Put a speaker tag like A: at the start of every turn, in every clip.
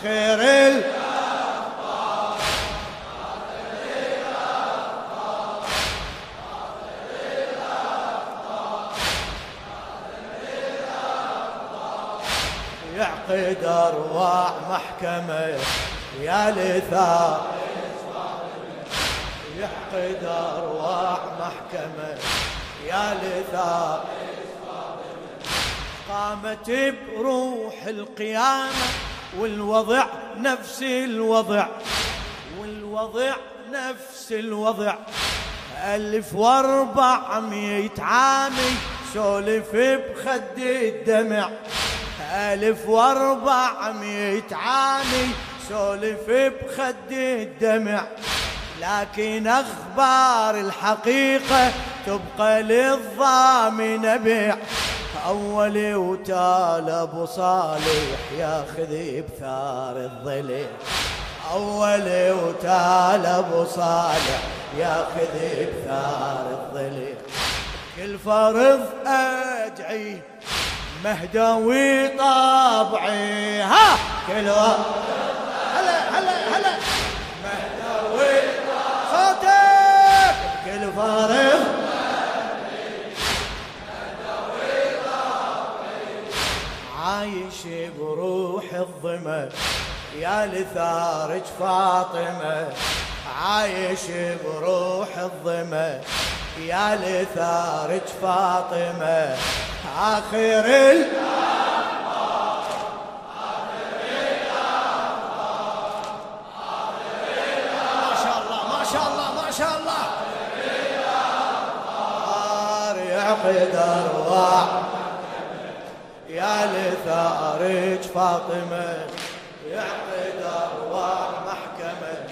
A: آخر ال يعقد أرواح محكمة يا لثار. يعقد أرواح محكمة يا لثار. قامت بروح القيامة والوضع نفس الوضع والوضع نفس الوضع. ألف وأربعمية عامي سولف بخد الدمع. ألف وأربعمية عامي سولف بخد الدمع. لكن أخبار الحقيقة تبقى للضامن بيع. أول وتال أبو صالح ياخذ بثار الضلع أول وتال أبو صالح ياخذ بثار الضلع كل فرض أدعي مهدوي طبعي ها! كل هلا هلا هلا. مهدوي صوتك! كل فرض عايش بروح الظما يا لثارج فاطمة. عايش بروح الظما يا لثارج فاطمة. آخر ال ما شاء الله ما شاء الله ما شاء الله. يا لثارج فاطمة يعقد أرواح محكمة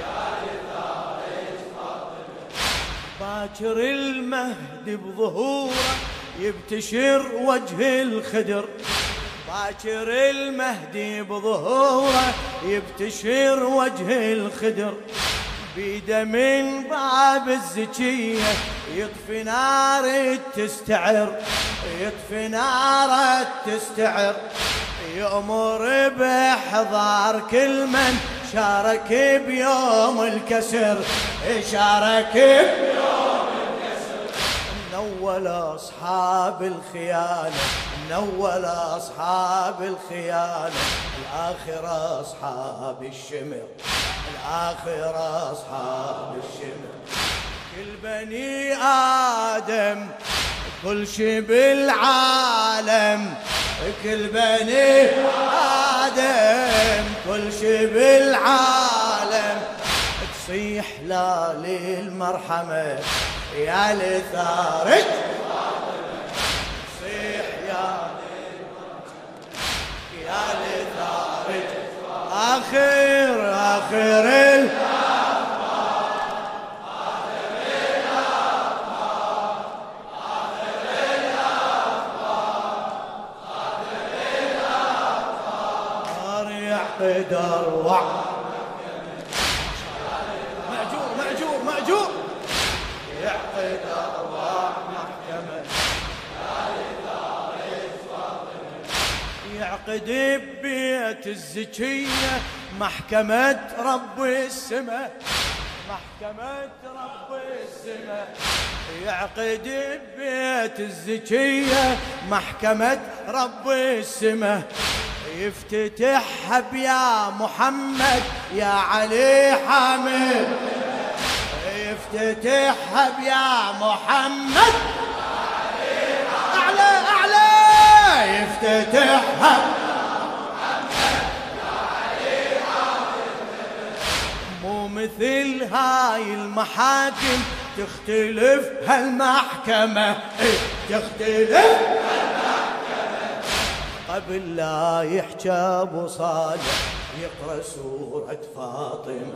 A: يا لثارج فاطمة. باكر المهد بظهوره يبتشر وجه الخدر. باكر المهدي بظهوره يبتشر وجه الخدر. بيده من باب الزكية يطفي نار تستعر يطفي نار تستعر. يأمر بإحضار كل من شارك بيوم الكسر شارك بيوم الكسر. نول أصحاب الخيانة نول أصحاب الخيانة. الآخرة أصحاب الشمر. الآخرة أصحاب الشمر. كل بني آدم كل شي بالعالم. كل بني آدم كل شي بالعالم. تصيح لا للمرحمة يا لثارك. يا لثارك يعقد ببيت الزكية. محكمة رب السماء. محكمة رب السماء. يعقد ببيت الزكية. محكمة رب السماء. يفتتحها بيا محمد يا علي حامد. يفتتحها بيا محمد. يفتتحها مو مثل هاي المحاكم تختلف هالمحكمة. إيه، تختلف قبل لا يحكى أبو صالح يقرأ سورة فاطمة.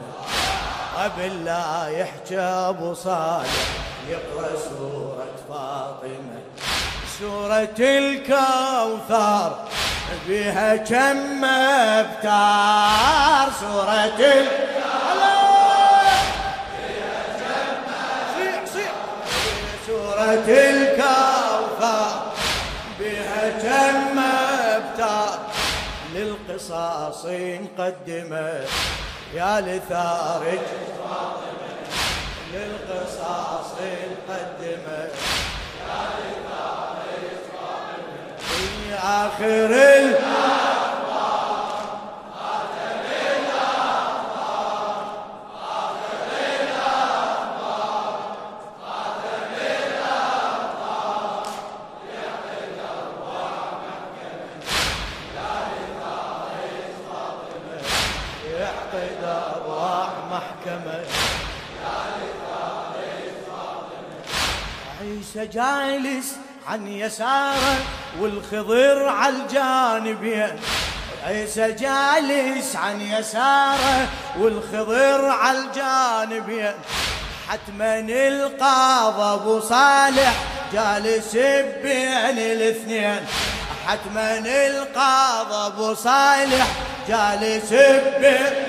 A: قبل لا يحكى أبو صالح يقرأ سورة فاطمة. سورة الكوثر بها كم أبتار الكوثر سورة الكوثر. بها كم أبتار. للقصاص نقدمه يا لثارج. للقصاص نقدمه يا لثارج في آخر عيسى جالس عن يساره والخضر على الجانبين عيسى جالس عن يساره والخضر على الجانبين حتما القاضى أبو صالح جالس بين الاثنين. حتما القاضى أبو صالح جالس بين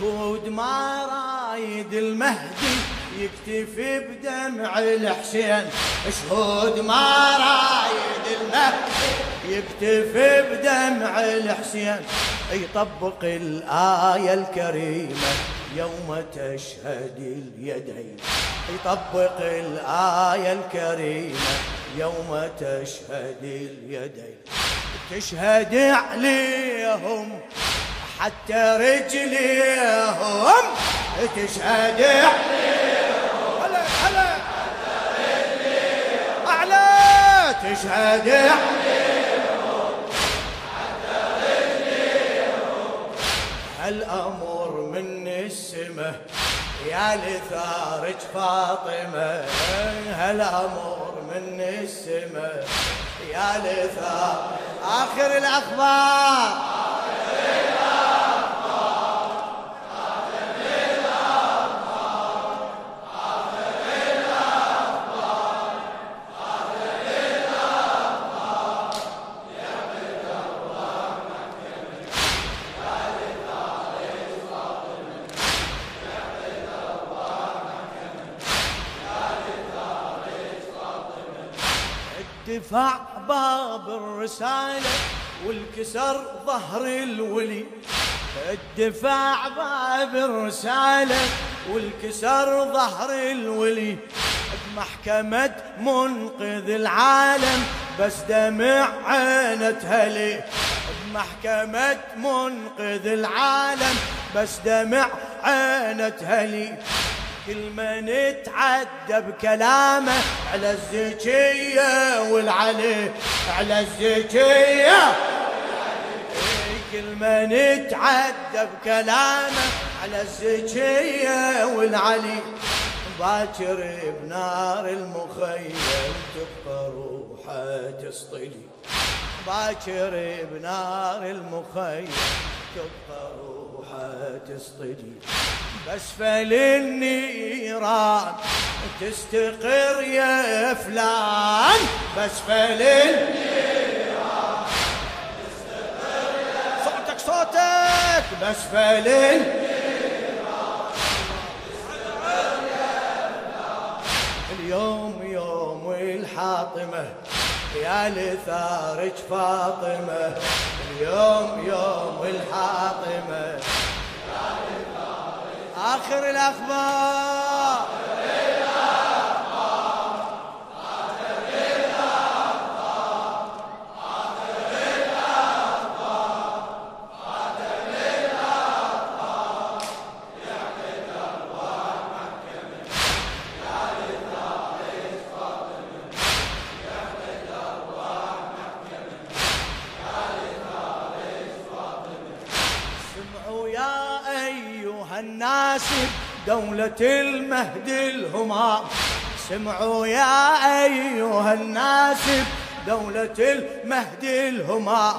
A: شهود ما رايد المهدي يكتفي بدمع الحسين. شهود ما رايد المهدي يكتفي بدمع الحسين. يطبق الآية الكريمة يوم تشهد اليدين. يطبق الآية الكريمة يوم تشهد اليدين. تشهد عليهم حتى رجليهم تشهد. هلا هلا أعلى تشهد. الأمر من السماء يا لثارج فاطمة. هالأمر من السماء يا لثار آخر الأخبار. دفع باب الرسالة والكسر ظهر الولي. الدفاع باب الرسالة والكسر ظهر الولي. بمحكمة منقذ العالم بس دمع عينتها لي بمحكمة منقذ العالم بس دمع عينتها لي كل من تعدى بكلامه على الزكية والعلي على الزكية. كل من تعدى بكلامه على الزكية والعلي. باكر بنار المخيم تبقى روحه تصطلي باكر بنار المخيم تبقى روحه تصطلي بأسفل النيران تستقر يا فلان. بأسفل النيران تستقر يا صوتك. صوتك بأسفل اليوم يوم الحاطمة يا لثارج فاطمة. اليوم يوم الحاطمة آخر الأخبار. الناس دولة المهدي الهمام سمعوا يا أيها الناس دولة المهدي الهمام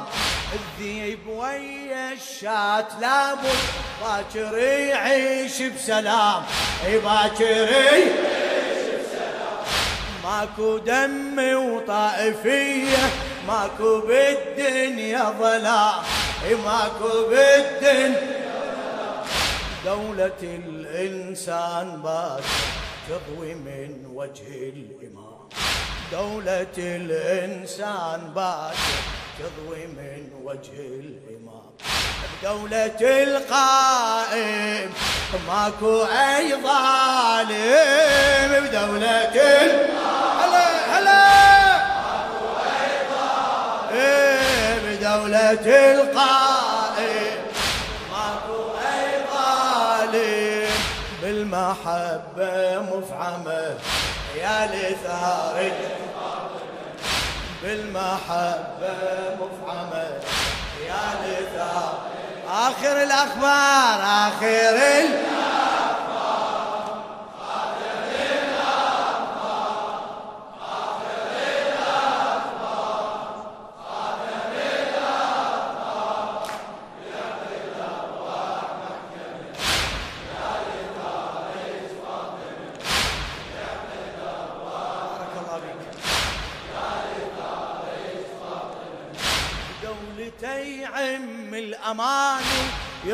A: الذيب ويا الشات لابد باكر يعيش بسلام. باكر ماكو دم وطائفية ماكو بالدنيا ظلام ماكو بالدنيا دولة الإنسان بات تضوي من وجه الإمام. دولة الإنسان بات تضوي من وجه الإمام. بدولة القائم ماكو أي ظالم. بدولة هلا هلا. إيه، بدولة القائم. بالمحبة مفعمة يا لثاري. بالمحبة مفعمة يا لثار آخر الأخبار آخر الأخبار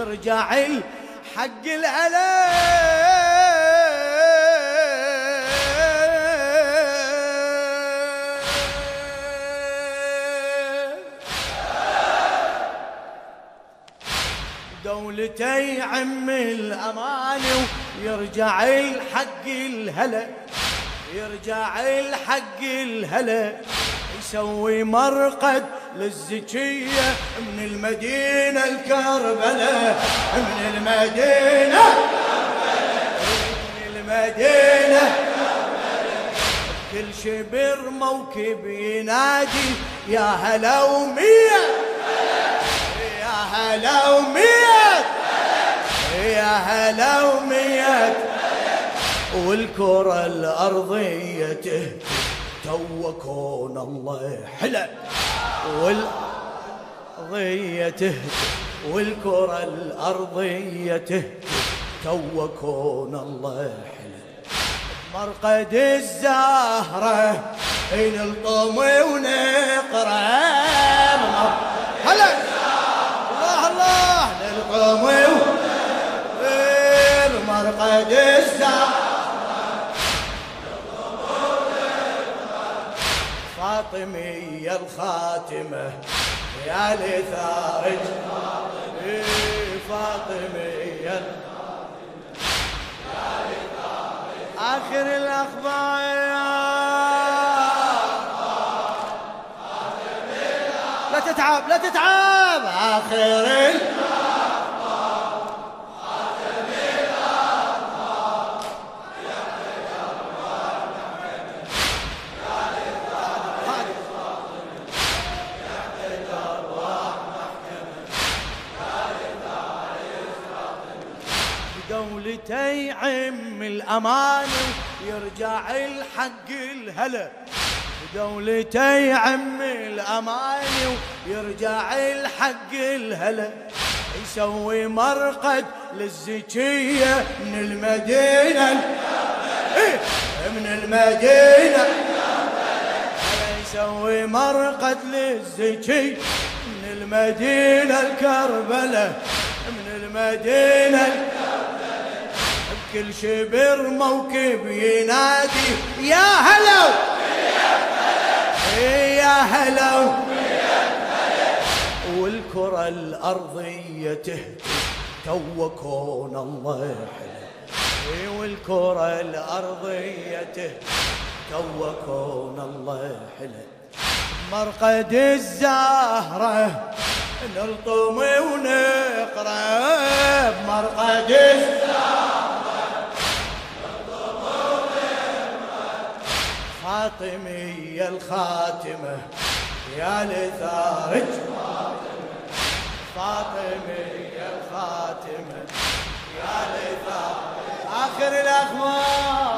A: يرجع الحق العلي دولتي عم الأمان ويرجع الحق الهلا. يرجع الحق الهلا. يسوي مرقد للزكية من المدينة الكربلة من المدينة من المدينة كل شبر موكب ينادي يا هلا ومية. يا هلا ومية. يا هلا ومية. والكرة الأرضية تو كون الله حلى والأرضية والكرة الأرضية تو كون الله حلى مرقد الزهرة نلطم ونقرا هلا. الله الله. نلطم مرقد الزهرة. فاطمية الخاتمة. يا لثارج فاطمية آخر الأخبار. لا تتعب لا تتعب. آخر الأخبار دولتي عم الأمان يرجع الحق الهلا. دولتي عم الأمان ويرجع الحق الهلا. يسوي مرقد للزكية من المدينة. إيه من المدينة. يسوي مرقد للزكي من المدينة الكربلة من المدينة كل شبر موكب ينادي يا هلو يا هلو والكرة الأرضية تهتم تو كون الله حلو والكرة الأرضية تهتم تو كون الله حلو مرقد الزهرة نلطم ونقرأ بمرقد الزهرة فاطمية الخاتمة. يا لثارج فاطمية الخاتمة. يا لثارج آخر الأخبار